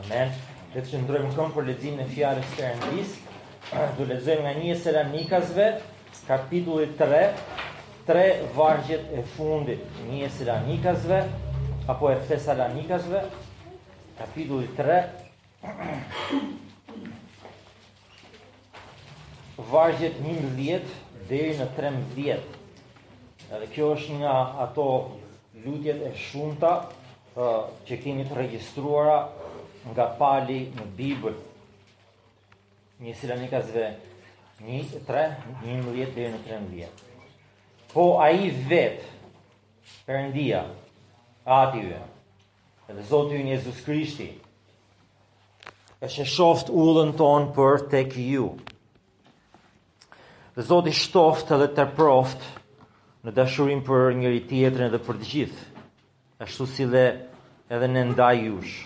Amen. Le të qëndrojmë këmbë për leximin e fjalës së Perëndisë. Do lexojmë nga një Selanikasve, kapitulli 3, tre vargjet e fundit. Një Selanikasve apo e Thesalonikasve, kapitulli 3. Vargjet 11 deri në 13. Edhe kjo është nga ato lutjet e shumta që kemi të regjistruara nga Pali në Bibël, një Selanikasve, tre, 11 deri në 13. Po ai vetë, Perëndia, Ati ynë, edhe Zoti ynë Jezus Krishti, e sheshoftë udhën tonë për tek ju. Dhe Zoti shtoftë edhe teproftë në dashurinë për njëri-tjetrin dhe për të gjithë. ashtu si edhe ne ndaj jush,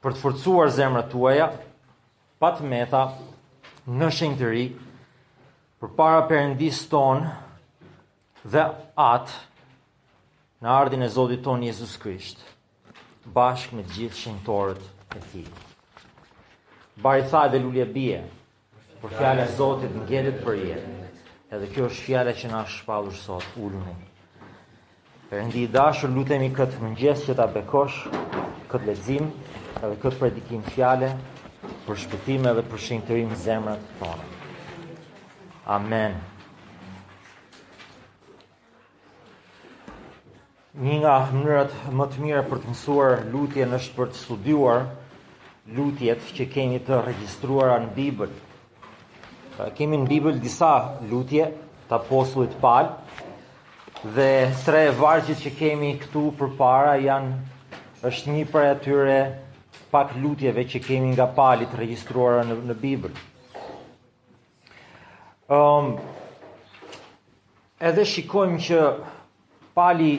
për të forcuar zemrat tuaja, pa të meta, në shenjtëri, përpara Perëndisë tonë dhe Atë në ardhjen e Zotit tonë Jezus Krisht, bashkë me gjithë shenjtorët e tij. Bari tha dhe lulja bie, Por fjala e Zotit ngelet përjetë. Edhe kjo është fjala që na është shpallur sot, uluni. Perëndi i dashur, lutemi këtë mëngjes që ta bekosh këtë lexim edhe këtë predikim fjale për shpëtim edhe për shenjtërim zemrat tona. Amen. Një nga mënyrat më të mira për të mësuar lutjen është për të studiuar lutjet që kemi të regjistruara në Bibël. Pra, kemi në Bibël disa lutje të apostullit Pal dhe tre vargjet që kemi këtu përpara janë është një prej atyre pak lutjeve që kemi nga Pali të regjistruara në në Bibël. Um, edhe shikojmë që Pali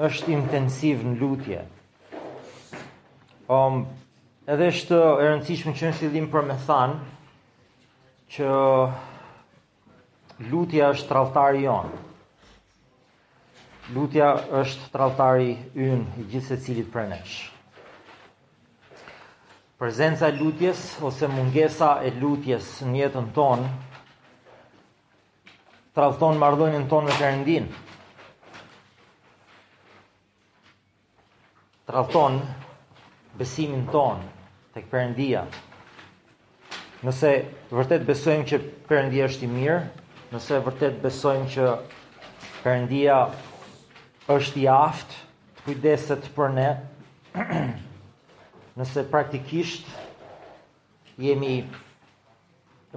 është intensiv në lutje. Um, edhe është e rëndësishme që në fillim për me thanë që lutja është tradhtari jonë. Lutja është tradhtari ynë i gjithsecilit prej nesh. Prezenca e lutjes ose mungesa e lutjes në jetën tonë tradhton marrëdhënien tonë me Perëndinë. Tradhton besimin tonë tek Perëndia. Nëse vërtet besojmë që Perëndia është i mirë, nëse vërtet besojmë që Perëndia është i aftë të kujdeset për ne, nëse praktikisht jemi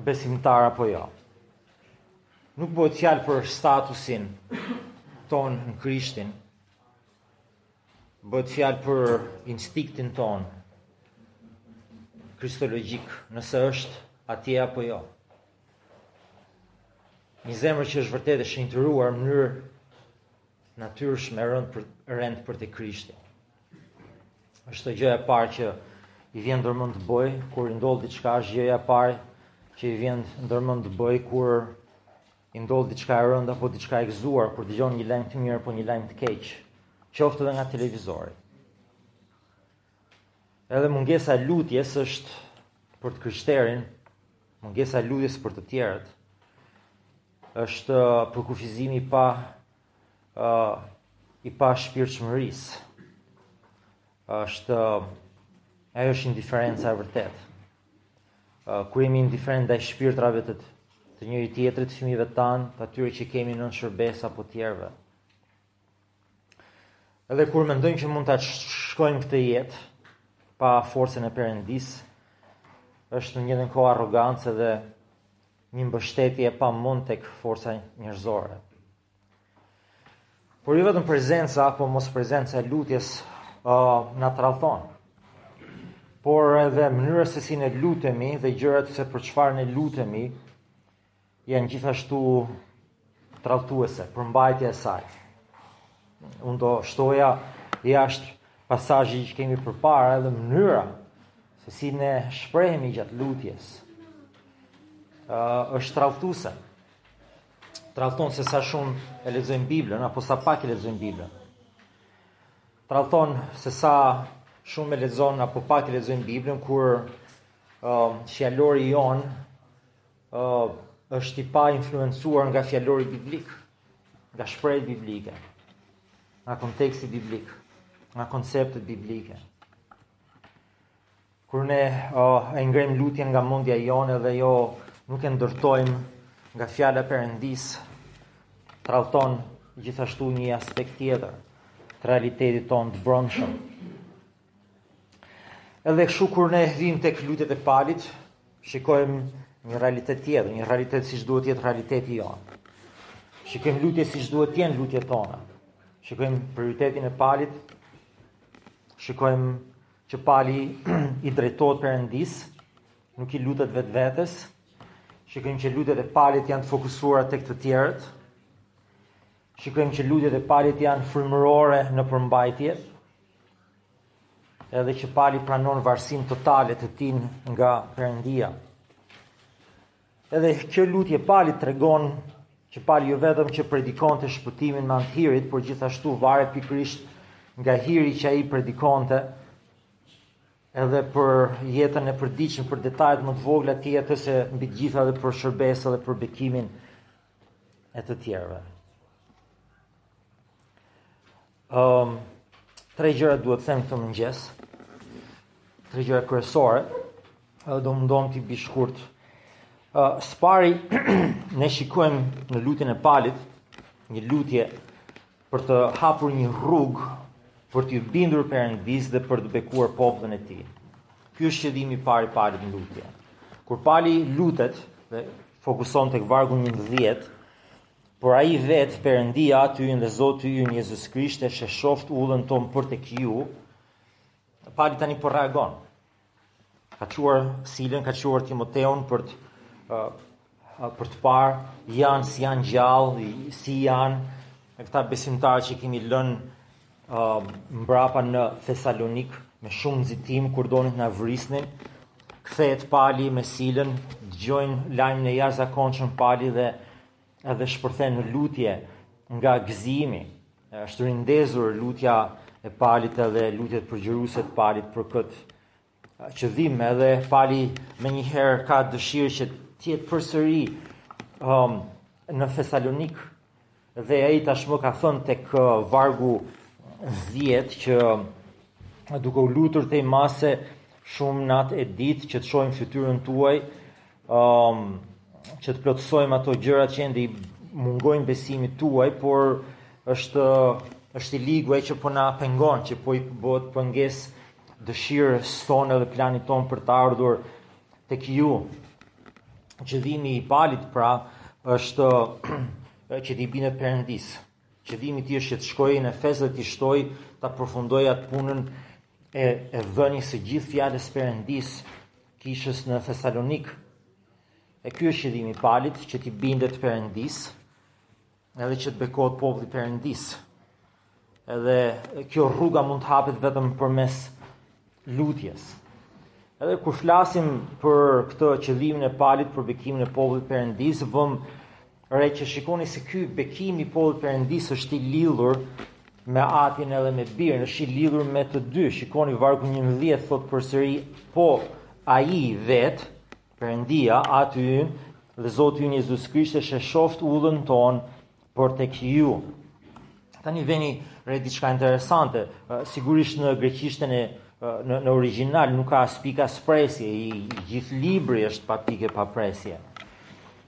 besimtarë apo jo. Nuk bëhet fjalë për statusin tonë në Krishtin, Bëhet fjalë për instinktin tonë kristologjik, nëse është atje apo jo. Një zemër që është vërtet e shenjtëruar në mënyrë natyrshme rend, rend për te Krishti. Është gjëja e parë që i vjen ndërmend të bëjë kur i ndodh diçka, është gjëja e parë që i vjen ndërmend të bëjë kur I ndodh diçka e rëndë apo diçka e gëzuar kur dëgjon një lajm të mirë apo një lajm të keq, qoftë edhe nga televizori. Edhe mungesa e lutjes është për të krishterin, mungesa e lutjes për të tjerët. Është uh, përkufizimi i pa uh, i pashpirtshmërisë. Është uh, ajo është indiferenca e vërtetë. Kur jemi indiferentë ndaj shpirtrave të të njëri-tjetrit, fëmijëve tanë, të atyre që kemi nën shërbesë apo të tjerëve. Edhe kur mendojmë që mund ta shkojmë këtë jetë pa forcën e Perëndisë, është në njëjtën kohë arrogancë dhe një mbështetje pa mend tek forca njerëzore. Por jo vetëm prezenca apo mosprezenca e lutjes uh, na tradhton. Por edhe mënyra se si ne lutemi dhe gjërat se për çfarë ne lutemi janë gjithashtu tradhtuese, përmbajtja e saj. Unë do shtoja jashtë pasazhi që kemi përpara edhe mënyra se si ne shprehemi gjatë lutjes. Ë uh, është tradhtuese. tradhton se sa shumë e lexojmë Biblën apo sa pak e lexojmë Biblën. Tradhton se sa shumë e lexon apo pak e lexojmë Biblën kur ë uh, fjalori jonë ë uh, është i painfluencuar nga fjalori biblik, nga shprehjet biblike, nga konteksti biblik, nga konceptet biblike. Kur ne e ngrejmë lutjen nga mundja jonë dhe jo nuk e ndërtojmë nga fjala e perëndisë, tradhton gjithashtu një aspekt tjetër të realitetit tonë të brendshëm. Edhe kështu kur ne vim tek lutjet e palit, shikojmë një realitet tjetër, një realitet siç duhet të jetë realiteti jonë. Shikojmë lutjet siç duhet të jenë lutjet tona. Shikojmë prioritetin e palit. Shikojmë që pali i drejtohet perëndisë, nuk i lutet vetëvetes, shikojmë që lutjet e palit janë të fokusuara tek të tjerët, shikojmë që lutjet e palit janë frymërore në përmbajtje, edhe që pali pranon varësinë totale të tij nga perëndia. Edhe kjo lutje e Palit tregon që Pali jo vetëm që predikonte shpëtimin me anë të hirit, por gjithashtu varet pikërisht nga hiri që ai predikonte edhe për jetën e përditshme, për detajet më të vogla të jetës e mbi të gjitha edhe për shërbesën dhe për bekimin e të tjerëve. Um, tre gjëra duhet të them këtë mëngjes. Tre gjëra kryesore. Edhe do mundohem t'i bie shkurt. Uh, së pari ne shikojmë në lutjen e palit një lutje për të hapur një rrugë për t'iu bindur Perëndisë dhe për të bekuar popullin e tij. Ky është qëllimi i parë i palit në lutje. Kur pali lutet dhe fokuson tek vargu 11, por ai vetë Perëndia Ati ynë dhe Zoti ynë Jezus Krisht e sheshoftë udhën tonë për tek ju. Pali tani po reagon. Ka çuar Silën, ka çuar Timoteun për të për të parë janë s'janë gjallë, si janë me këta besimtarë që kemi lënë uh, mbrapa në Thesalonik me shumë nxitim kur donin të na vrisnin. Kthehet Pali me Silën, dëgjojnë lajmin e jashtëzakonshëm Pali dhe Edhe shpërthen në lutje nga gëzimi, është rindezur lutja e palit edhe lutjet përgjëruese të palit për këtë qëllim edhe pali menjëherë ka dëshirë që të jetë përsëri um, në Thesalonik dhe ai tashmë ka thënë tek uh, vargu dhjetë që um, duke u lutur tej mase shumë natë e ditë që të shohim fytyrën tuaj um, që të plotësojmë ato gjëra që ende i mungojnë besimit tuaj, por është është i ligu ai që po na pengon, që po i bëhet pengesë dëshirës tonë dhe planit tonë për të ardhur tek ju. Qëllimi i palit pra është që t'i bindet Perëndisë. Qëllimi i tij është që të shkojë në Efes dhe të shtojë ta përfundojë atë punën e dhënies së gjithë fjalës së Perëndisë kishës në Thesalonik. E ky është qëllimi i Palit që t'i bindet Perëndisë, edhe që të bekohet populli i Perëndisë. Edhe kjo rruga mund të hapet vetëm përmes lutjes. Edhe kur flasim për këtë qëllimin e Palit për bekimin e popullit Perëndisë, vëmë re që shikoni se ky bekim i popullit Perëndisë është i lidhur me Atin edhe me Birin, është i lidhur me të dy. Shikoni vargu 11 thotë përsëri po ai vetë Perëndia, Ati ynë dhe Zoti ynë Jezus Krisht e sheshoft udhën tonë për tek ju. Tani vini re diçka interesante, sigurisht në greqishten e në, në origjinal nuk ka as pikë as presje, i, i gjithë libri është pa pikë pa presje.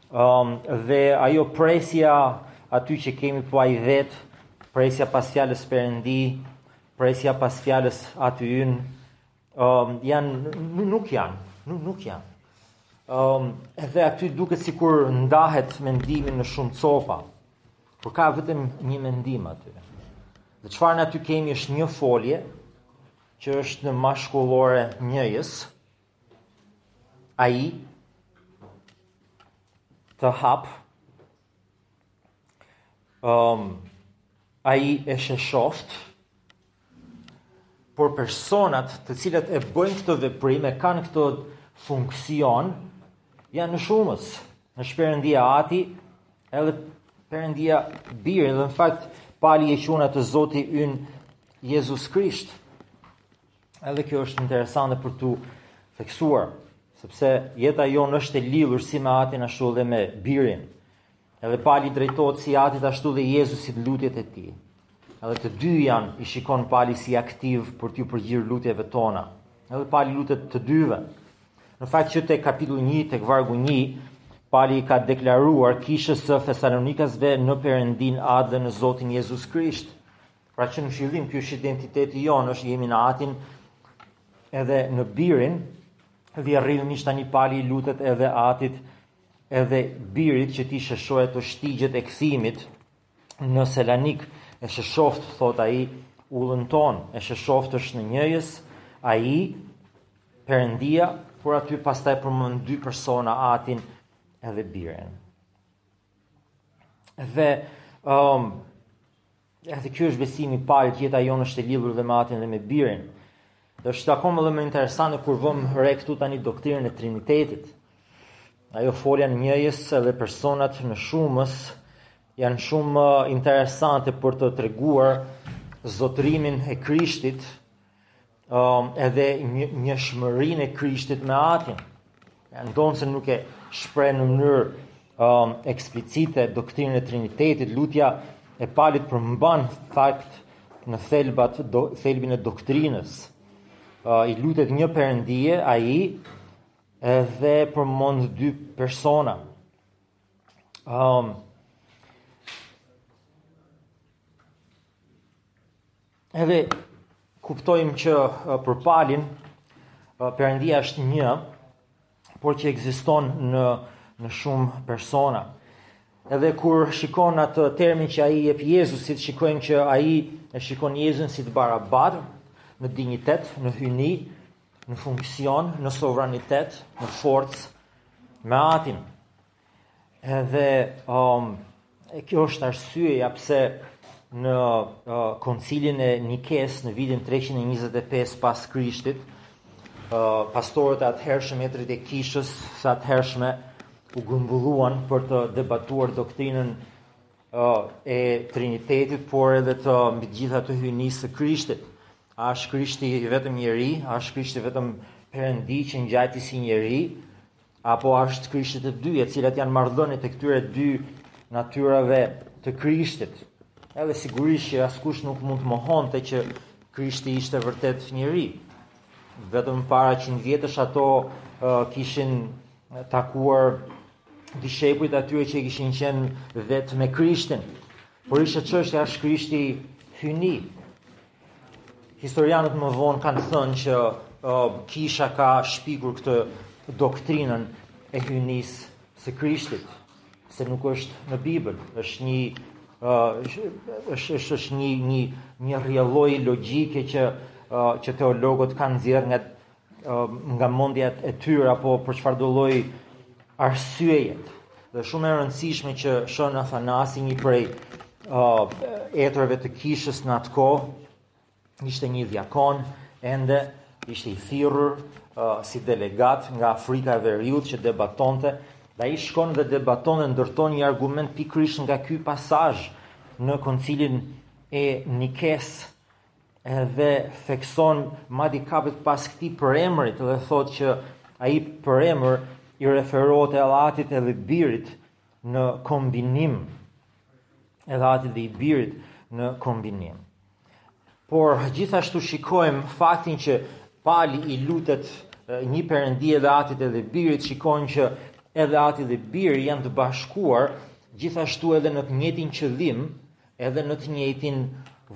Um, dhe ajo presja aty që kemi po ai vetë, presja pas fjalës Perëndi, presja pas fjalës Ati ynë, Um, janë, nuk janë, nuk, nuk janë. Um, edhe aty duket sikur ndahet mendimi në shumë copa, por ka vetëm një mendim aty. Dhe çfarë ne aty kemi është një folje, që është në mashkullore njëjës, ai të hapë um, ai e sheshoftë Por personat të cilët e bëjnë këtë veprim e kanë këtë funksion janë në shumës. Një është Perëndia Ati edhe Perëndia Bir dhe në fakt Pali e quan atë Zoti ynë Jezus Krisht. Edhe kjo është interesante për t'u theksuar, sepse jeta jonë është e lidhur si me Atin ashtu edhe me Birin. Edhe Pali i drejtohet si Atit ashtu dhe Jezusit lutjet e tij. Edhe të dy janë i shikon Pali si aktivë për t'iu përgjigjur lutjeve tona. Edhe Pali u lutet të dyve. Në fakt që te kapitulli një, tek vargu një, Pali ka deklaruar kishës së Thesalonikasve në Perëndinë Atë dhe në Zotin Jezus Krisht. Pra që në fillim, ky është identiteti jonë, është jemi në Atin edhe në Birin, dhe rrjedhimisht tani Pali i lutet edhe Atit edhe Birit që t'i sheshojë ato shtigjet e kthimit në Selanik, e sheshoftë, thotë ai, udhën tonë, e sheshoftë është në njëjës, ai, Perëndia, por aty pastaj përmend dy persona Atin edhe Birin. Dhe, um, Edhe ky është besimi i Palit, jeta jonë është e lidhur dhe me atin dhe me birin. Dhe është akoma edhe më interesante kur vëmë re këtu tani doktrinën e Trinitetit. Ajo folja në njëjës dhe personat në shumës janë shumë uh, interesante për të treguar zotërimin e Krishtit um, edhe një, njëshmërinë e Krishtit me atin. Ndonëse nuk e shpreh në mënyrë um, eksplicite doktrinën e Trinitetit, lutja e Palit përmban fakt në thelbat, do, thelbin e doktrinës. Uh, I lutet një Perëndie, ai, edhe përmend dy persona. Um, Edhe kuptojmë që për Palin Perëndia është një, por që ekziston në në shumë persona. Edhe kur shikon atë termin që ai jep Jezusit, shikojmë që ai e shikon Jezuin si të barabartë në dinjitet, në hyjni, në funksion, në sovranitet, në forcë me atin. Edhe um, e kjo është arsyeja pse në uh, koncilin e Nikesë në vitin 325 pas Krishtit, uh, pastorët e atëhershëm etërit e kishës së atëhershme u grumbulluan për të debatuar doktrinën uh, e Trinitetit, por edhe të mbi gjitha të hyjnisë së Krishtit. A është Krishti vetëm njeri, a është Krishti vetëm Perëndi që ngjajti si njeri, Apo është Krishti të dy, e cilat janë marrëdhëniet e këtyre dy natyrave të Krishtit. Edhe sigurisht që askush nuk mund të mohonte që Krishti ishte vërtet njeri. Vetëm para qind vjetësh ato uh, kishin takuar dishepujt e atyre që i kishin qenë vetë me Krishtin. Por ishte çështja është Krishti hyjni, Historianët më vonë kanë thënë që uh, kisha ka shpikur këtë doktrinën e hyjnisë së Krishtit, se nuk është në Bibël, është një uh, është është është një një një rrjedhojë logjike që uh, që teologët kanë nxjerrë nga nga mendja e tyre apo për çfarëdo lloj arsyeje. Dhe shumë e rëndësishme që Shën Athanasi një prej uh, etërve të kishës në atë kohë, ishte një dhjakon, ende ishte i thirrur uh, si delegat nga Afrika e Veriut që debatonte, dhe ai shkon dhe debaton dhe ndërton një argument pikërisht nga ky pasazh në koncilin e Nikesë, Edhe thekson madje kapet pas këtij përemrit dhe thotë që ai përemër i referohet edhe Atit edhe Birit në kombinim. Edhe Atit dhe i Birit në kombinim. Por gjithashtu shikojmë faktin që Pali i lutet një Perëndie edhe Atit edhe Birit, shikojmë që edhe Ati dhe Biri janë të bashkuar gjithashtu edhe në të njëjtin qëllim, edhe në të njëjtin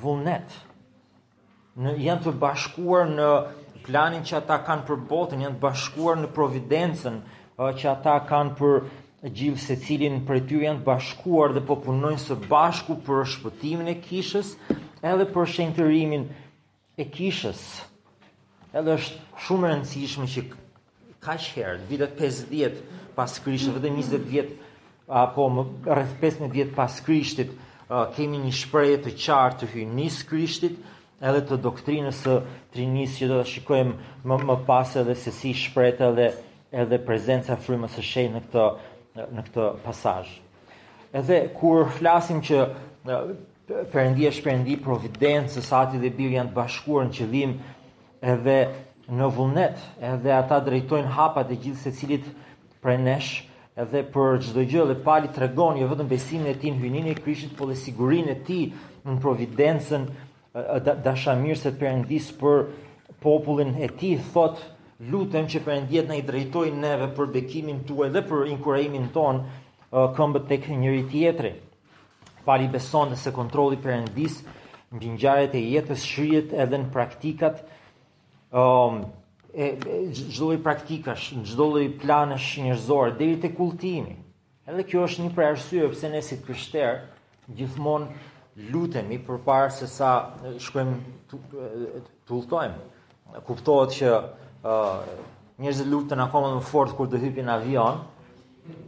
vullnet. Në janë të bashkuar në planin që ata kanë për botën, janë të bashkuar në providencën që ata kanë për gjithë secilin prej tyre, janë të bashkuar dhe po punojnë së bashku për shpëtimin e kishës edhe për shenjtërimin e kishës. Edhe është shumë e rëndësishme që kaq herët, vitet 50 pas Krishtit, vetëm 20 vjet apo më rreth 15 vjet pas Krishtit, kemi një shprehje të qartë të hyjnisë së Krishtit, edhe të doktrinës së Trinisë që do ta shikojmë më më pas edhe se si shprehet edhe edhe prezenca e frymës së shenjtë në këtë në këtë pasazh. Edhe kur flasim që Perëndia është Perëndi i providencës, Ati dhe Biri janë të bashkuar në qëllim edhe në vullnet, edhe ata drejtojnë hapat e gjithë secilit prej nesh, edhe për çdo gjë dhe Pali tregon jo vetëm besimin e tij në hyjninë e Krishtit, por dhe sigurinë e tij në providencën dashamirëse të Perëndisë për popullin e tij, thotë lutem që Perëndia të na i drejtojë neve për bekimin tuaj dhe për inkurajimin tonë këmbët tek njëri tjetri. Pali beson se kontrolli i Perëndisë mbi ngjarjet e jetës shtrihet edhe në praktikat um, e çdo lloj praktikash, çdo lloj planesh njerëzore deri te udhëtimi. Edhe kjo është një prej arsyeve pse ne si të krishterë gjithmonë lutemi përpara se sa shkojmë Të udhëtojmë. Kuptohet që njerëzit luten akoma më fort kur do hipin në avion.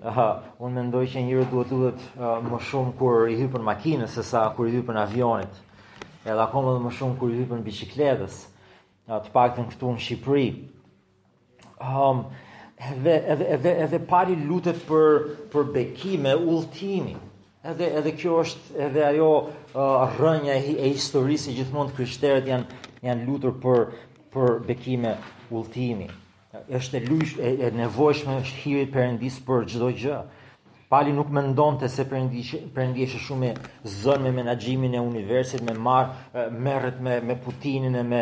Aha, unë mendoj që njeriu duhet të lutet më shumë kur i hipën makinës se sa kur i hipën avionit. Edhe akoma më shumë kur i hipën biçikletës. Në të paktën këtu në Shqipëri, Um, edhe, edhe, edhe, edhe Pali lutet për, për bekime udhëtimi. Edhe, edhe kjo është edhe ajo uh, rrënja e, e historisë se gjithmonë të krishterët janë, janë lutur për, për bekime udhëtimi. Është e, e, e nevojshme është hiri i Perëndisë për çdo gjë. Pali nuk mendonte se Perëndia është shumë e zënë me menaxhimin e universit, me marrë, merret me, me Putinin e me,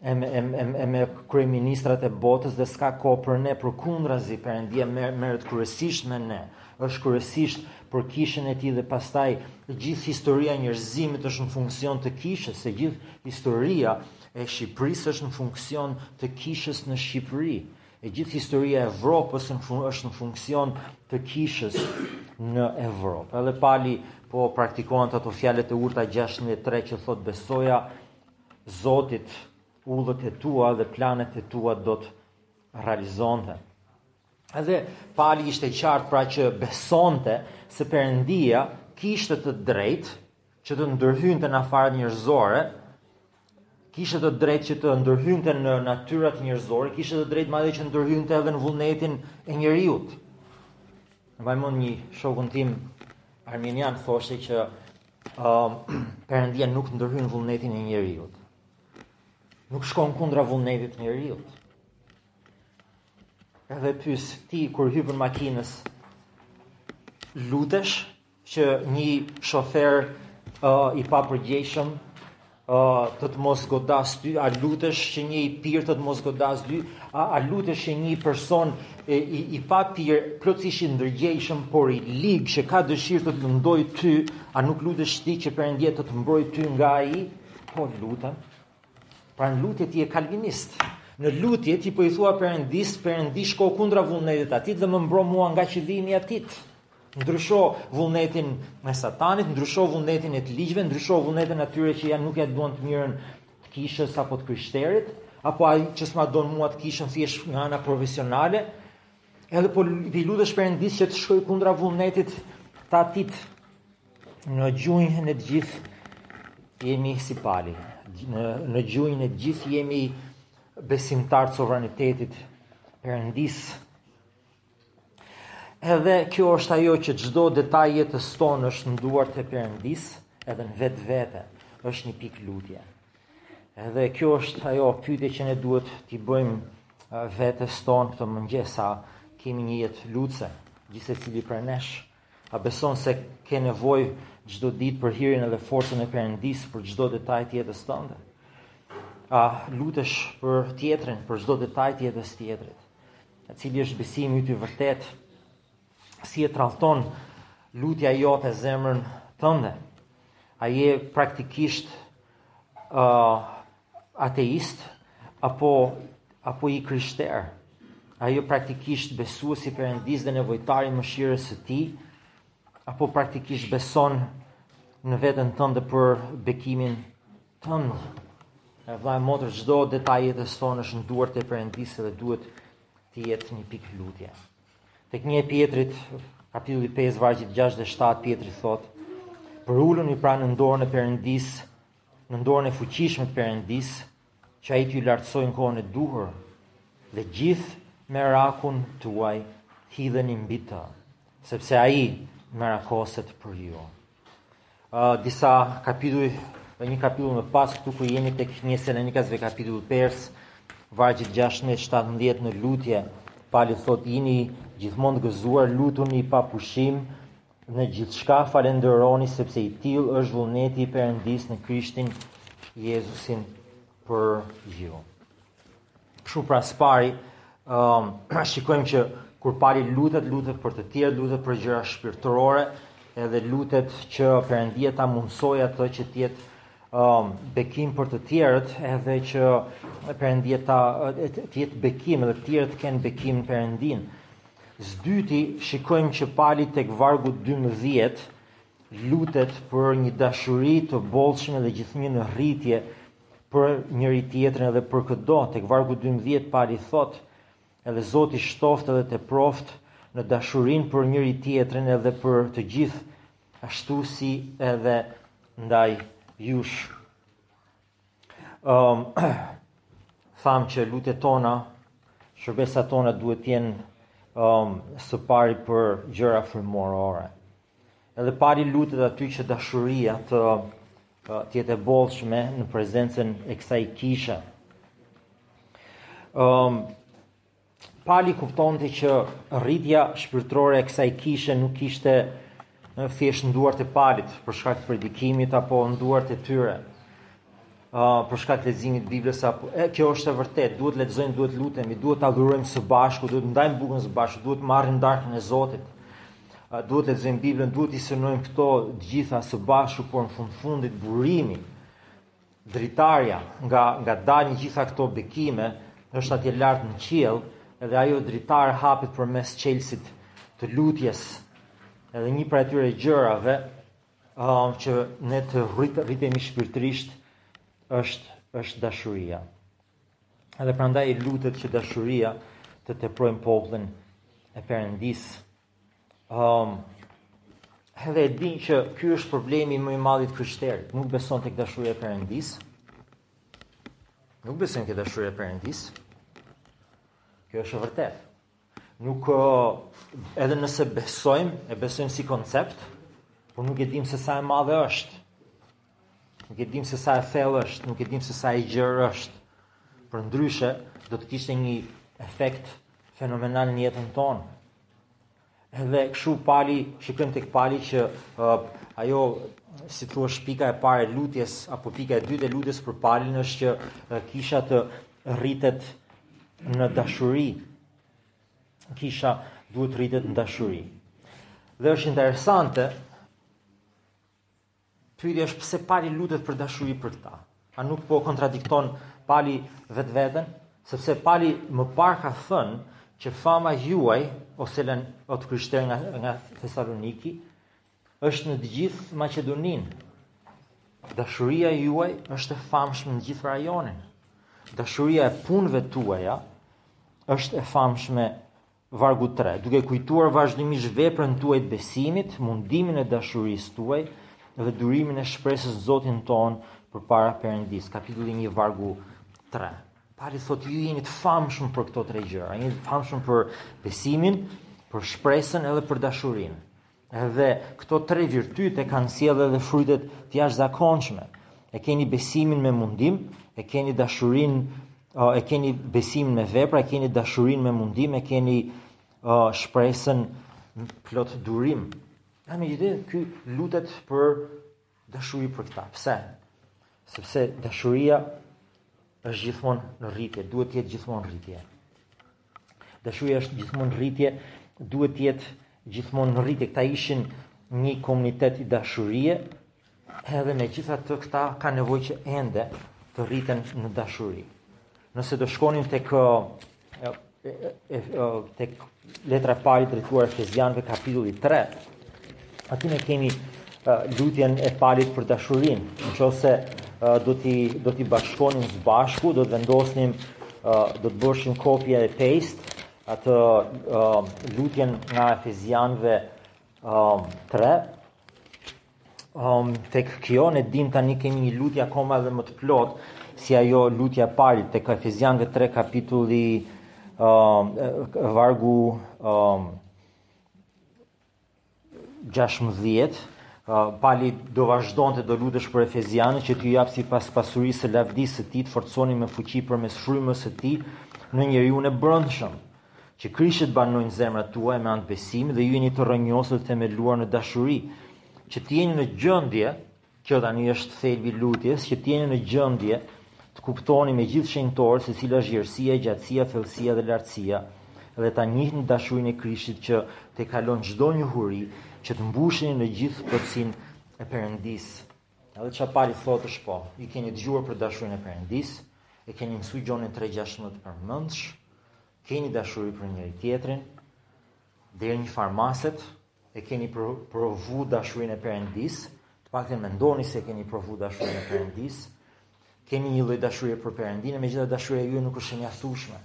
e me, e, e, e me kryeministrat e botës dhe s'ka kohë për ne, përkundrazi Perëndia merret kryesisht me ne, është kryesisht për kishën e tij dhe pastaj gjithë historia e njerëzimit është në funksion të kishës, e gjithë historia e Shqipërisë është në funksion të kishës në Shqipëri, e gjithë historia e Evropës është në funksion të kishës në Evropë. Edhe Pali po praktikonte ato Fjalët e Urta 16:3 që thotë besoja, Zotit, udhët e tua dhe planet e tua do të realizonte. Edhe Pali ishte qartë pra që besonte se Perëndia kishte të drejtë që të ndërhynte në aferat njerëzore, kishte të drejtë që të ndërhynte në natyrat njerëzore, kishte të drejtë madje që ndërhynte edhe në vullnetin e njeriut. Mbaj mend një shokun tim arminian thoshte që Ëm uh, Perëndia nuk ndërhyn vullnetin e njeriut. Nuk shkon kundra vullnetit të njeriut. Edhe e pys ti kur hipën makinës lutesh që një shofer uh, i papërgjegjshëm O, të të mos godasë ty, a lutesh që një i pirë të të mos godasë ty, a, a lutesh që një person e, i, i papirë, plotësisht i ndërgjejshëm, por i lig që ka dëshirë të të lëndojë ty, a nuk lutesh ti që Perëndia të të mbrojë ty nga ai? Po, lutem. Pra në lutje ti je kalvinist. Në lutje ti po i thua Perëndisë, Perëndi shko kundra vullnetit të atij dhe më mbro mua nga qëllimi i atij. Ndrysho vullnetin e satanit, ndrysho vullnetin e të ligjve, ndrysho vullnetin e atyre që janë nuk ia duan të mirën të kishës apo të krishterit, apo ai që s'ma don mua të kishën thjesht nga ana profesionale. Edhe po i lutesh Perëndisë që të shkojë kundra vullnetit të atij. Në gjunjë ne të gjithë jemi si Pali. Në në gjunjë ne të gjithë jemi besimtarë të sovranitetit të Perëndisë. Edhe kjo është ajo që çdo detaj i jetës tonë është në duart e Perëndisë, edhe në vetvete, është një pikë lutje. Edhe kjo është ajo pyetje që ne duhet t'i bëjmë vetes tonë këtë mëngjes, a kemi një jetë lutëse, gjithsecili prej nesh, a beson se ke nevojë çdo ditë për hirin edhe forcën e Perëndisë për çdo detaj të jetës tënde? A lutesh për tjetrin, për çdo detaj të jetës së tjetrit? E cili është besimi yt i vërtetë? Si e tradhton lutja jote zemrën tënde? A je praktikisht uh, ateist apo apo i krishterë? A je praktikisht besues i Perëndisë dhe nevojtar i mëshirës së Tij? Apo praktikisht beson në veten tënde për bekimin Tonë, e vëlla e motër, çdo detaj i jetës tonë është në duart e perëndisë dhe duhet të jetë një pikë lutje. Tek një e pjetrit, kapitulli 5, vargjet 6 dhe 7, pjetri thotë, përuluni pra nën dorën e perëndisë, nën dorën e fuqishme të perëndisë, që ai t'ju lartësojë në kohën e duhur, dhe gjithë merakun tuaj hidheni mbi të, sepse ai merakoset për ju. uh, disa kapituj një kapitull më pas këtu ku jemi tek një e Selanikasve kapitulli 5 vargjet 16-17 në lutje Pali thotë jini gjithmonë të gëzuar lutuni pa pushim në gjithçka falënderoni sepse i tillë është vullneti i perëndisë në Krishtin Jezusin për ju. Kështu pra s'pari, ë uh, shikojmë që kur pali lutet, lutet për të tjerë, lutet për gjëra shpirtërore, edhe lutet që Perëndia ta mundësojë atë që të jetë ë uh, bekim për të tjerët, edhe që Perëndia ta të jetë bekim edhe të tjerët të kenë bekim në Perëndinë. S'dyti shikojmë që pali tek vargu 12 lutet për një dashuri të bollshme dhe gjithnjë në rritje për njëri tjetrin edhe për këdo, tek vargu 12 pali thotë, edhe Zoti shtoftë edhe teproftë në dashurinë për njëri tjetrin edhe për të gjithë, ashtu si edhe ndaj jush. Um, thamë që lutjet tona, shërbesat tona duhet të jenë um, së pari për gjëra frymërore. Edhe pali lutet aty që dashuria të të jetë e bollshme në prezencën e kësaj kishe. Um, Pali kuptonte që rritja shpirtërore e kësaj kishe nuk ishte në thjesht në duart e palit, për shkak të predikimit apo në duart e tyre. Uh, për shkak të leximit të Biblës apo e, kjo është e vërtetë, duhet të lexojmë, duhet të lutemi, duhet ta adhurojmë së bashku, duhet të ndajmë bukën së bashku, duhet të marrim darkën e Zotit. A duhet të lexojmë Biblën, duhet t'i synojmë këto të gjitha së bashku, por në fund të fundit burimi dritarja nga nga dalin gjitha këto bekime është atje lart në qiell edhe ajo dritare hapet përmes çelësit të lutjes edhe një prej atyre gjërave um, që ne të rrit, rritemi shpirtërisht është është dashuria Edhe prandaj ai lutet që dashuria të teprojë në popullin e perëndisë. Um, edhe e din që ky është problemi më i madh i të krishterit, nuk beson tek dashuria e perëndisë. Nuk beson tek dashuria e perëndisë. Kjo është e vërtetë. Nuk edhe nëse besojmë, e besojmë si koncept, por nuk e dimë se sa e madhe është. Nuk e dimë se sa e thellë është, nuk e dimë se sa e gjerë është. Përndryshe, do të kishte një efekt fenomenal në jetën tonë. Edhe kështu Pali, shikojmë tek Pali që uh, ajo, si thua, është pika e parë e lutjes, apo pika e dytë e lutjes për Palin është që uh, kisha të rritet në dashuri. Kisha duhet të rritet në dashuri. Dhe është interesante, pyetje është pse Pali lutet për dashuri për këta. A nuk po kontradikton Pali vetveten? Sepse Pali më parë ka thënë që fama juaj, o selen, o të krishterë nga, nga Thesaloniki, Është në të gjithë Maqedoninë. Dashuria juaj është e famshme në gjithë rajonin. Dashuria e punëve tuaja është e famshme vargu 3, duke kujtuar vazhdimisht veprën tuaj të besimit, mundimin e dashurisë tuaj dhe durimin e shpresës në Zotin tonë përpara Perëndisë, kapitulli 1, vargu 3. Pali thotë, ju jeni të famshëm për këto tre gjëra, jeni të famshëm për besimin, për shpresën edhe për dashurinë. Edhe këto tre virtyte kanë sjellë edhe fryte të jashtëzakonshme. E keni besimin me mundim, e keni dashurinë, e keni besimin me vepra, e keni dashurinë me mundim, e keni shpresën plot durim. Ama megjithatë, ky lutet për dashuri për këta. Pse? Sepse dashuria është gjithmonë në rritje, duhet të jetë gjithmonë në rritje. Dashuria është gjithmonë rritje, duhet të jetë gjithmonë në rritje. Këta ishin një komunitet dashurie, edhe megjithatë këta kanë nevojë që ende të rriten në dashuri. Nëse do shkonim tek tek letra e Palit drejtuar Efesianëve kapitulli 3, Aty ne kemi lutjen e Palit për dashurinë, në qoftë se do t'i do t'i bashkonim së bashku, do të vendosnim do të bëshim copy e paste atë lutjen nga Efesianëve 3 um, tek kjo ne dimë tani kemi një lutje akoma edhe më të plotë si ajo lutja e Palit tek Efesianëve 3 kapitulli um, vargu um, gjashtëmbëdhjetë Pali do vazhdonte do lutesh për Efesianët që t'ju japë sipas pasurisë së lavdisë së tij të forcoheni me fuqi përmes frymës së tij në njeriun e brendshëm. Që Krishti të banojë në zemrat tuaja me anë besimi dhe ju jeni të rrënjosur dhe themeluar në dashuri. Që të jeni në gjendje Kjo tani është thelbi i lutjes, që të jeni në gjendje të kuptoni me gjithë shenjtorët se cila është gjerësia, gjatësia, thellësia dhe lartësia dhe ta njihni dashurinë e Krishtit që tejkalon çdo njohuri, që të mbusheni në gjithë plotësinë e Perëndisë. Edhe çfarë Pali thotë është po, i keni dëgjuar për dashurinë e Perëndisë, e keni mësuar Gjonin 3:16 përmendsh, keni dashuri për njëri-tjetrin, deri në njëfarë mase, E keni provu dashurinë e Perëndisë, të paktën mendoni se e keni provu dashurinë e Perëndisë, keni një lloj dashurie për Perëndinë, megjithatë dashuria juaj nuk është e mjaftueshme,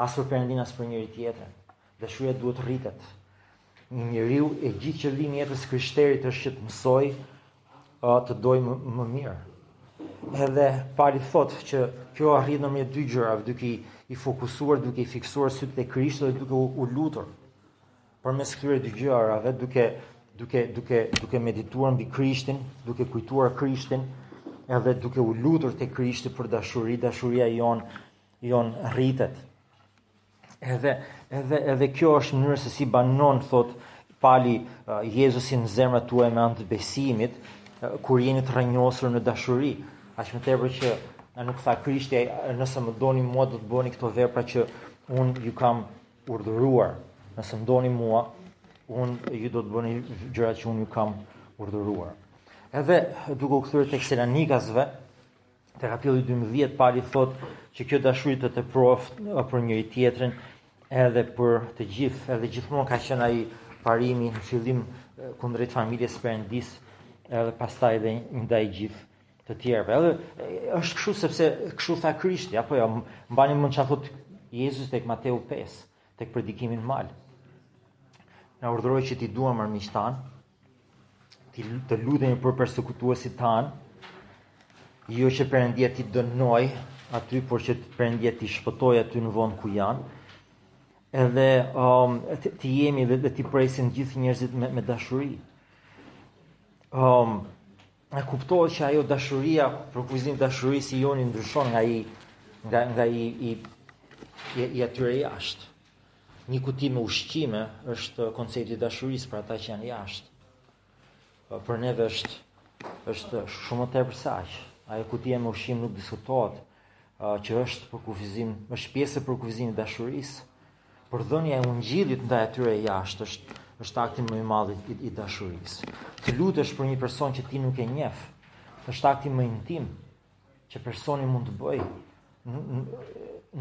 as për Perëndinë, as për njëri-tjetrin, dashuria duhet të rritet, një njeriu i gjithë qëllimi i jetës së të krishterit është që të mësojë të dojë më, më mirë. Edhe Pali thotë që kjo arrihet nëpërmjet dy gjërave, duke i, i fokusuar, duke i fiksuar sytë te Krishti dhe duke u, u lutur. përmes këtyre dy gjërave duke duke duke duke medituar mbi Krishtin, duke kujtuar Krishtin, edhe duke u lutur te Krishti për dashuri, dashuria jonë jonë rritet. Edhe edhe edhe kjo është mënyra se si banon thotë Pali uh, Jezusi në zemrat tuaja me anë të besimit uh, kur jeni të rrënjosur në dashuri. Aq më tepër që a nuk tha Krishti, nëse më doni mua do të bëni këto vepra që unë ju kam urdhëruar, nëse më doni mua, unë ju do të bëni gjërat që unë ju kam urdhëruar. Edhe duke u kthyer tek Selanikasve, te kapitulli 12 Pali thotë që kjo dashuri të teproftë për njëri-tjetrin edhe për të gjithë, edhe gjithmonë ka qenë ai parimi në fillim kundrejt familjes së Perëndisë, edhe pastaj edhe ndaj gjithë të tjerëve. Edhe është kështu sepse kështu tha Krishti, apo jo, mbani mend çfarë thotë Jezus tek Mateu 5, tek predikimi në mal. Na urdhëroi që t'i duam armiqtë tanë, të lutemi për persekutuesit tanë, jo që Perëndia t'i dënojë aty, por që Perëndia t'i shpëtojë aty në vend ku janë. Edhe um, të jemi dhe, dhe t'i presim gjithë njerëzit me, me dashuri. Um, E kuptohet që ajo dashuria, përkufizimi i dashurisë i joni ndryshon nga i nga nga i i i, i atyre jashtë. Një kuti me ushqime është koncepti i dashurisë për ata që janë jashtë. Për neve është është shumë më tepër se aq. Ajo kutia me ushqim nuk diskutohet, që është përkufizim, është pjesë e përkufizimit të dashurisë. Por dhënia e ungjillit ndaj atyre jashtë është, është akti më i madh i, i dashurisë. Të lutesh për një person që ti nuk e njeh, është akti më intim që personi mund të bëjë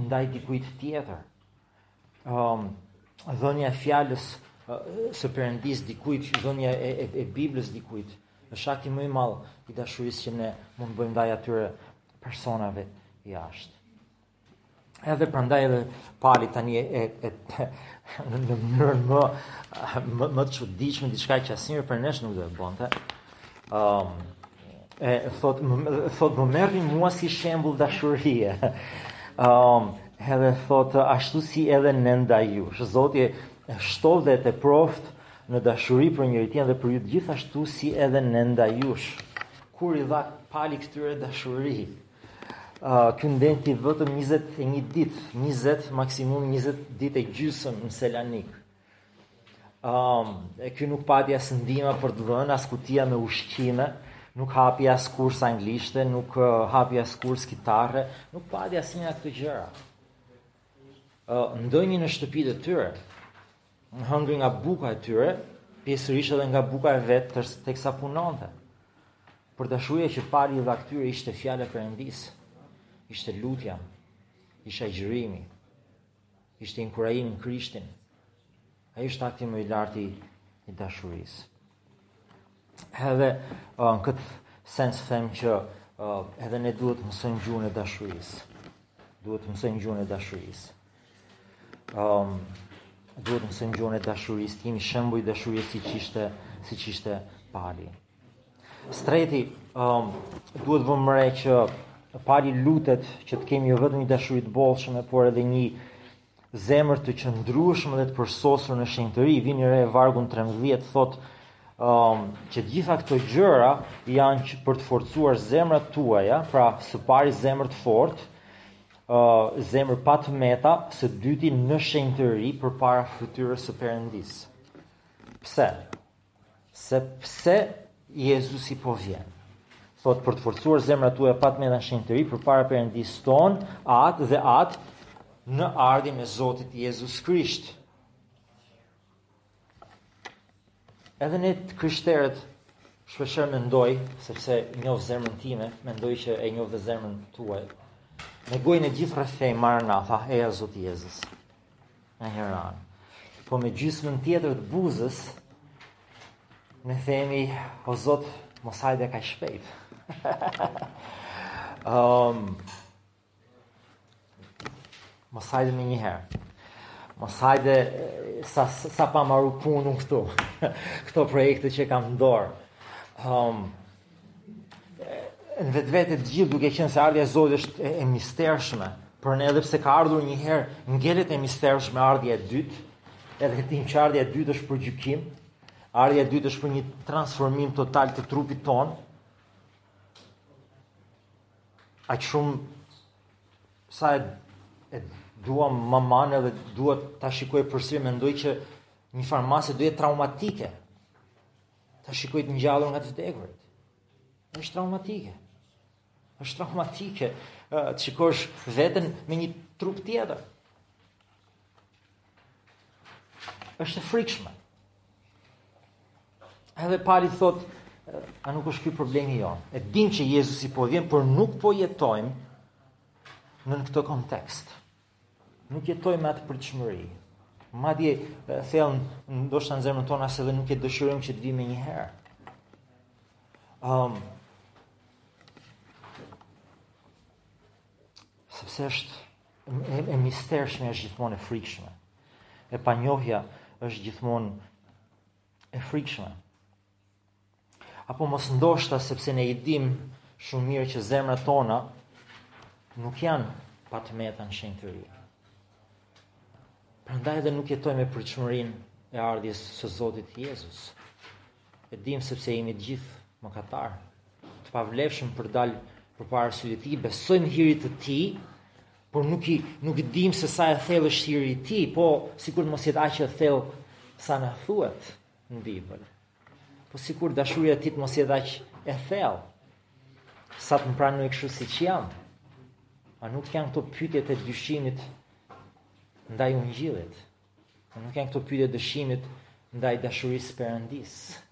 ndaj dikujt tjetër. Ëm um, dhënia e fjalës së Perëndisë dikujt, dhënia e, e, e Biblës dikujt, është akti më i madh i dashurisë që ne mund të bëjmë ndaj atyre personave jashtë. Edhe prandaj edhe Pali tani e, e, në mënyrën më më më të çuditshme diçka që asnjë prej nesh nuk do e bënte. Ëm um, e thotë thotë më merrni mua si shembull dashurie. Ëm um, edhe thotë ashtu si edhe ne ndaj jush. Zoti e shtoftë dhe e teproftë në dashuri për njëri-tjetrin dhe për ju gjithashtu si edhe ne ndaj jush. Kur i dha Pali këtyre dashuri? Ky ndenjti vetëm 21 ditë, 20 maksimum 20 ditë e gjysëm në Selanik. Um, e ky nuk pati as ndihma për të dhënë, as kutia me ushqime, nuk hapi as kurs anglishte, nuk uh, hapi as kurs kitare, nuk pati asnjë nga këto gjëra. Uh, ndenji në shtëpitë e tyre, Ëm, hëngri nga buka e tyre, pjesërisht edhe nga buka e vet, teksa punonte. Por dashuria që Pali i dha këtyre ishte fjala e Perëndisë. Ishte lutja, ishte agjërimi, ishte inkurajimi në Krishtin. Ai është akti më i lartë i dashurisë. Edhe uh, në këtë sens them që uh, edhe ne duhet të mësojmë gjuhën e dashurisë. Duhet të mësojmë gjuhën e dashurisë. Um, duhet të mësojmë gjuhën e dashurisë, të jemi shembuj dashurie siç ishte, siç ishte Pali. Së treti, um, duhet të vëmë re që Pali lutet që të kemi jo vetëm një dashuri të bollshme, por edhe një zemër të qëndrueshme dhe të përsosur në shenjtëri. Vini re vargun 13, thotë, um, që të gjitha këto gjëra janë që për të forcuar zemrat tuaja, pra së pari zemër të fortë, Oh, zemër pa të meta, së dyti në shenjtëri përpara fytyrës së Perëndisë. Pse? Sepse Jezusi po vjen? Thotë, për të forcuar zemrat tuaja pa të meta në shenjtëri përpara Perëndisë tonë, Atë dhe Atë në ardhjen e Zotit Jezus Krisht. Edhe ne të krishterët shpeshherë mendoj, sepse njoh zemrën time, mendoj që e njoh dhe zemrën tuaj. Me gojën e gjithë rreth themi, maranatha, eja Zot Jezus. Në heranë. Po me gjysmën tjetër të buzës, ne themi, o Zot, mos hajde kaq shpejt. um, Mos hajde menjëherë. Mos hajde sa, sa pa maru punë, këto projekte që kam në dorë. Um, në vetvete të gjithë duke qenë se ardhja e Zotit është e, e mistershme, por ne edhe pse ka ardhur një herë ngelet e mistershme ardhja e dytë, edhe e dimë që ardhja e dytë është për gjykim, ardhja e dytë është për një transformim total të trupit tonë, Aq shumë sa e, e duam maman edhe dua ta shikoj përsëri mendoj që njëfarë mase do jetë traumatike. Ta shikoj të ngjallur nga të vdekurit. Është traumatike. Është traumatike të shikosh veten me një trup tjetër. Është e frikshme. Edhe Pali thotë, a nuk është ky problemi jonë. E dimë që Jezusi po vjen, por nuk po jetojmë në në këtë kontekst. Nuk jetojmë me atë pritshmëri. Madje, thellë, ndoshta në zemrën tonë, as edhe nuk e dëshirojmë që të vijë menjëherë. Um, sepse është e, e mistershme është gjithmonë e frikshme. E panjohja është gjithmonë e frikshme. Apo mos ndoshta sepse ne e dimë shumë mirë që zemrat tona nuk janë pa të meta në shenjtëri. Prandaj edhe nuk jetojmë me pritshmërinë e ardhjes së Zotit Jezus. E dimë sepse jemi të gjithë mëkatarë, të pavlefshëm për dalë përpara syve të tij, besojmë hirit të tij, por nuk e, nuk e dimë se sa i thellë është hiri i tij, po sikur të mos jetë aq i thellë sa na thuhet në Bibël. Po sikur dashuria e tij të mos jetë aq e thellë sa të më pranojë kështu siç jam. A nuk janë këto pyetjet e dyshimit ndaj ungjillit? Nuk janë këto pyetjet e dyshimit ndaj dashurisë së perëndisë.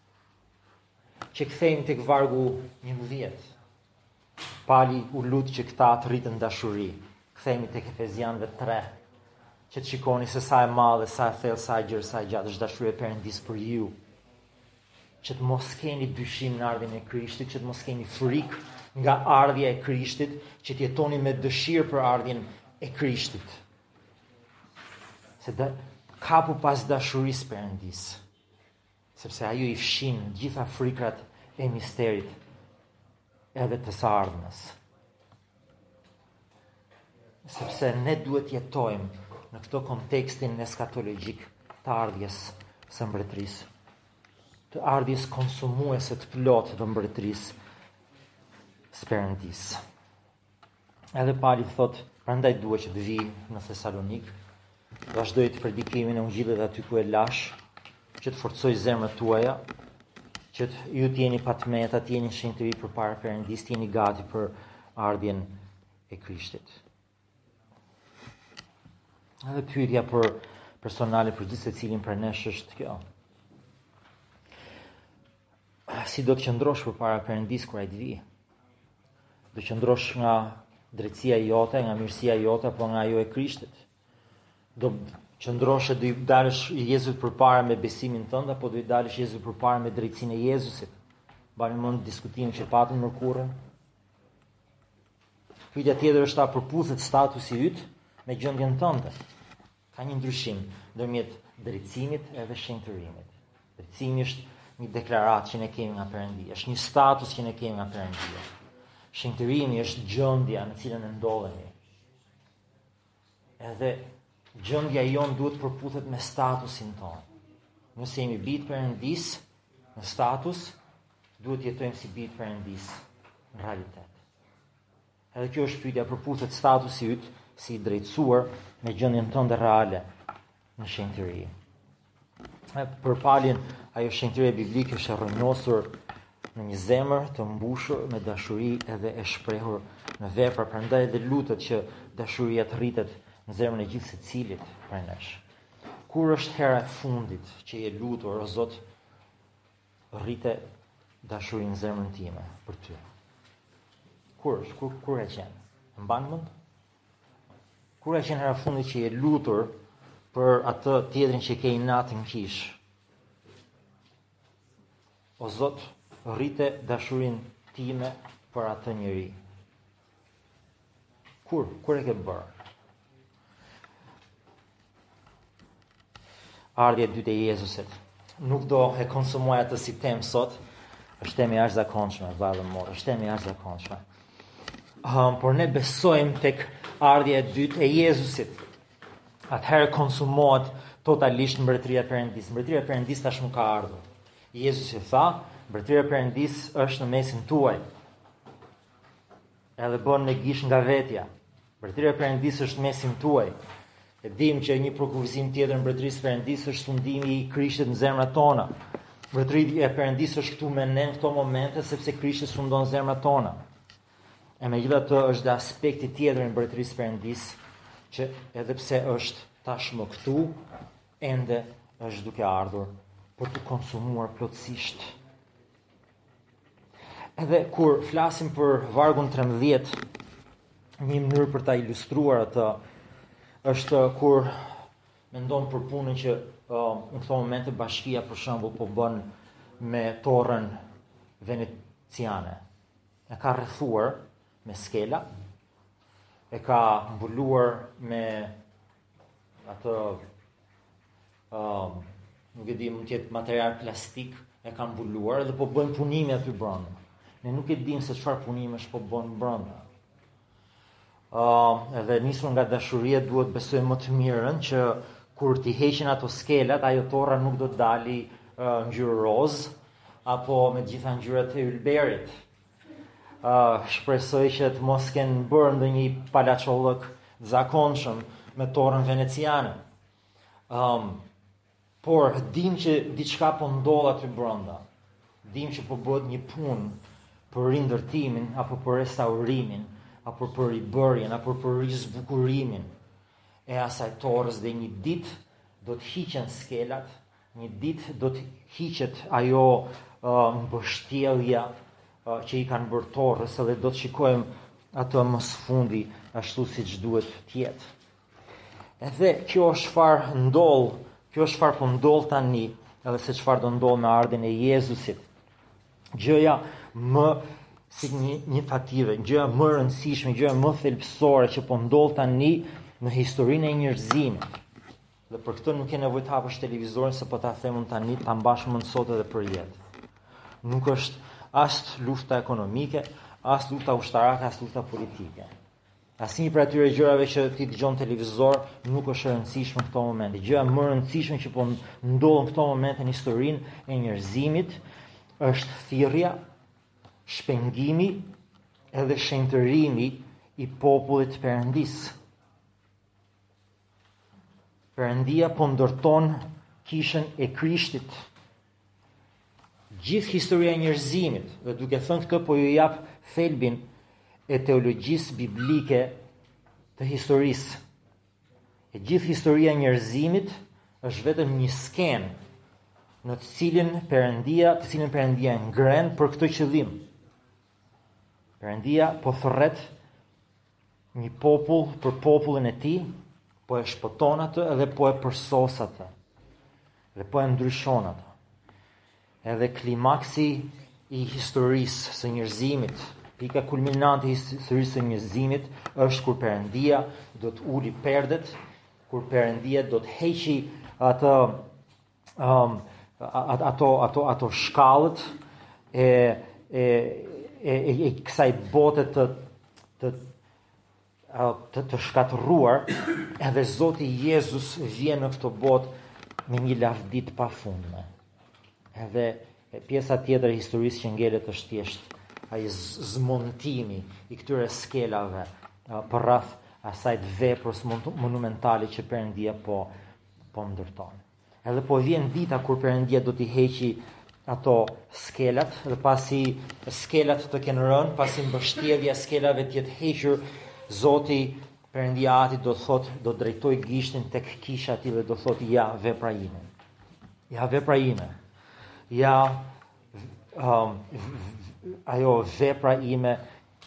Që kthehemi tek vargu 11. Pali u lut që këta të rriten në dashuri. Kthehemi tek Efezianëve 3. Që të shikoni se sa e madhe, sa e thellë, sa e gjerë, sa e gjatë është dashuria e perëndisë për ju. Që të mos keni dyshim në ardhjen e Krishtit, që të mos keni frikë nga ardhja e Krishtit, që të jetoni me dëshirë për ardhjen e Krishtit. Se dhe kapu pas dashurisë së perëndisë, sepse ajo i fshin të gjitha frikrat e misterit edhe të së ardhmes. Sepse ne duhet të jetojmë në këtë kontekstin eskatologjik të ardhjes së mbretërisë, të ardhjes konsumuese të plotë të mbretërisë së perëndisë. Edhe Pali thotë, prandaj dua që të vij në Thesalonik, vazhdoj predikimin e ungjillit aty ku e lashë, që të forcoj zemrat tuaja, që të, ju të jeni pa të meta, të jeni shenjtëri përpara Perëndisë, të jeni gati për ardhjen e Krishtit. Edhe pyetja për personale për gjithsecilin prej nesh është kjo. Si do të qëndrosh përpara Perëndisë kur ai të vijë? Do të qëndrosh nga drejtësia jote, nga mirësia jote, apo nga ajo e Krishtit? Do qëndrosh e do i dalësh Jezut përpara me besimin tënd, apo do i dalësh Jezut përpara me drejtësinë e Jezusit? Mbani mend diskutimin që patëm të mërkurën. Pyetja tjetër është, a përputhet statusi yt me gjendjen tënde. Ka një ndryshim ndërmjet drejtësimit edhe shenjtërimit. Drejtësimi është një deklaratë që ne kemi nga Perëndia, është një status që ne kemi nga Perëndia. Shenjtërimi është gjendja në të cilën ne ndodhemi. Edhe gjendja jonë duhet të përputhet me statusin tonë. Nëse jemi bij të Perëndisë në status, duhet të jetojmë si bij të Perëndisë në realitet. Edhe kjo është pyetja përputhet statusi yt si i drejtësuar me gjendjen tënde reale në shenjtëri. Për Palin, ajo shenjtëri biblike është e rrënjosur në një zemër të mbushur me dashuri edhe e shprehur në vepra, prandaj edhe lutet që dashuria të rritet në zemrën e gjithsecilit prej nesh. Kur është hera e fundit që je lutur, o Zot, Rrite dashurinë në zemrën time për ty. Kur është, kur, kur ka qenë? E mban mend? Kur ka qenë hera e fundit që je lutur për atë tjetrin që ke inat në kishë? O Zot, rrite dashurinë time për atë njeri. Kur? Kur e ke bërë? Ardhja e dytë e Jezusit. Nuk do e konsumoj atë si temë sot. Është temë e jashtëzakonshme, vladë mor. Është temë e jashtëzakonshme. Um, por ne besojmë tek ardhja e dytë e Jezusit. Atëherë konsumohet totalisht mbretëria e Perëndisë. Mbretëria e Perëndisë tashmë ka ardhur. Jezusi tha, mbretëria e Perëndisë është në mesin tuaj. Edhe bën me gisht nga vetja. Mbretëria e Perëndisë është në mesin tuaj. E dimë që një përkufizim tjetër i mbretërisë së Perëndisë është sundimi i Krishtit në zemrat tona. Mbretëria e Perëndisë është këtu me ne në këto momente sepse Krishti sundon zemrat tona. E megjithatë është dhe aspekti tjetër i mbretërisë së Perëndisë, që edhe pse është tashmë këtu, ende është duke ardhur për t'u konsumuar plotësisht Edhe kur flasim për vargun 13, një mënyrë për ta ilustruar atë është kur mendon për punën që uh, në këto momente bashkia për shembull po bën me torrën veneciane. E ka rrethuar me skela, e ka mbuluar me atë nuk e di, mund të jetë material plastik, e kanë mbuluar dhe po bëjnë punime aty brenda. Ne nuk e dimë se çfarë punimesh po bën brenda. Ëm uh, edhe nisur nga dashuria duhet besojmë më të mirën që kur t'i heqin ato skelat, ajo torra nuk do të dali uh, ngjyrë roz apo me të gjitha ngjyrat e ylberit. Ë uh, shpresoj që të mos kenë bërë ndonjë palaçollëk të zakonshëm me torrën veneciane. Um, por dimë që diçka po ndodh aty brenda. Dimë që po bëhet një punë për rindërtimin apo për restaurimin apo për ribërjen apo për rizbukurimin e asaj torrës dhe një ditë do të hiqen skelat, një ditë do të hiqet ajo uh, mbështjellja uh, që i kanë bërë torrës dhe do të shikojmë atë më së fundi ashtu siç duhet të jetë. Edhe kjo është çfarë ndodh, kjo është çfarë po ndodh tani, edhe se çfarë do ndodh me ardhjen e Jezusit. Gjëja më sinjifikative, gjëja më rëndësishme, gjëja më thelbësore që po ndodh tani në historinë e njerëzimit. Dhe për këtë nuk ke nevojë të hapësh televizorin se po ta them unë tani ta mbash mend sot edhe përjetë. Nuk është as lufta ekonomike, as lufta ushtarake, as lufta politike. Asnjë prej atyre gjërave që ti dëgjon televizor nuk është e rëndësishme në këto momente. Gjëja më e rëndësishme që po ndodh në këto momente në historinë e njerëzimit është thirrja, shpengimi edhe shenjtërimi i popullit të Perëndisë. Perëndia po ndërton kishën e Krishtit. Gjithë historia e njerëzimit, dhe duke thënë këtë po ju jap thelbin e teologjisë biblike të historisë. E gjithë historia e njerëzimit është vetëm një skenë në të cilin Perëndia, të cilin Perëndia e ngren për këtë qëllim. Perëndia po thërret Një popull për popullin e tij po e shpëton atë edhe po e përsos atë. Dhe po e ndryshon atë. Edhe klimaksi i historisë së njerëzimit, pika kulminante e historisë së njerëzimit është kur Perëndia do të uli perdet, kur Perëndia do të heqi atë um, ato, ato, ato shkallët e, e, e, e, e kësaj bote të, të, të, të shkatërruar, edhe Zoti Jezus vjen në këtë botë me një lavdi të pafundme. Edhe pjesa tjetër e historisë që ngelet është thjesht ai zmontimi i këtyre skelave përreth asaj të veprës monumentale që Perëndia po po ndërton. Edhe po vjen dita kur Perëndia do t'i heqi ato skelat dhe pasi skelat të kenë rënë, pasi mbështjellja e skelave të jetë hequr, Zoti Perëndia ati do thotë, do drejtojë gishtin tek kisha e tij dhe do thotë ja vepra ime. Ja vepra ime. Ja um, ajo vepra ime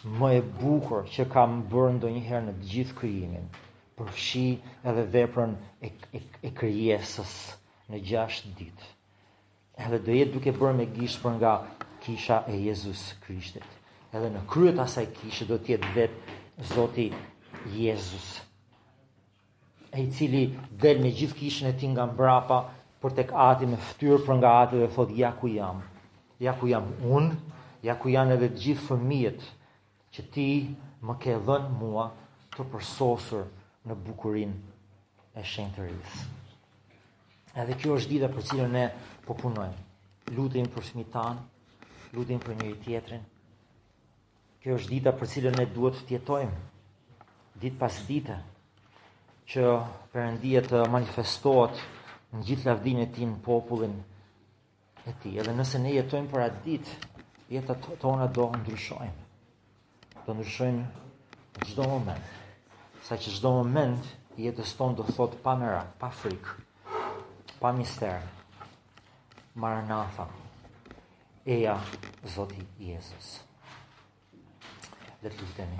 më e bukur që kam bërë ndonjëherë në të gjithë krijimin. përfshi edhe veprën e, e, e krijesës në gjashtë ditë. Edhe do jetë duke bërë me gisht për nga kisha e Jezus Krishtit. Edhe në krye të asaj kishe do të jetë vetë Zoti Jezus. E i cili del me gjithë kishën e tij nga mbrapa për tek ati me ftyrë për nga ati dhe thotë ja ku jam. Ja ku jam unë, ja ku janë edhe të gjithë fëmijët Që ti më ke dhënë mua të përsosur në bukurinë e shenjtërisë. Edhe kjo është dita për cilën ne po punojmë. Lutemi për fëmijët tanë, lutemi për njëri-tjetrin. Kjo është dita për cilën ne duhet të jetojmë ditë pas dite që Perëndia të manifestohet në gjithë lavdinë e tij në popullin e tij. Edhe nëse ne jetojmë për atë ditë, jetët tona do ndryshojnë. Do ndryshojnë çdo moment. Saqë çdo moment i jetës tonë do thotë pa merak, pa frikë, pa mister. Maranatha, eja Zoti Jezus. Le të lutemi.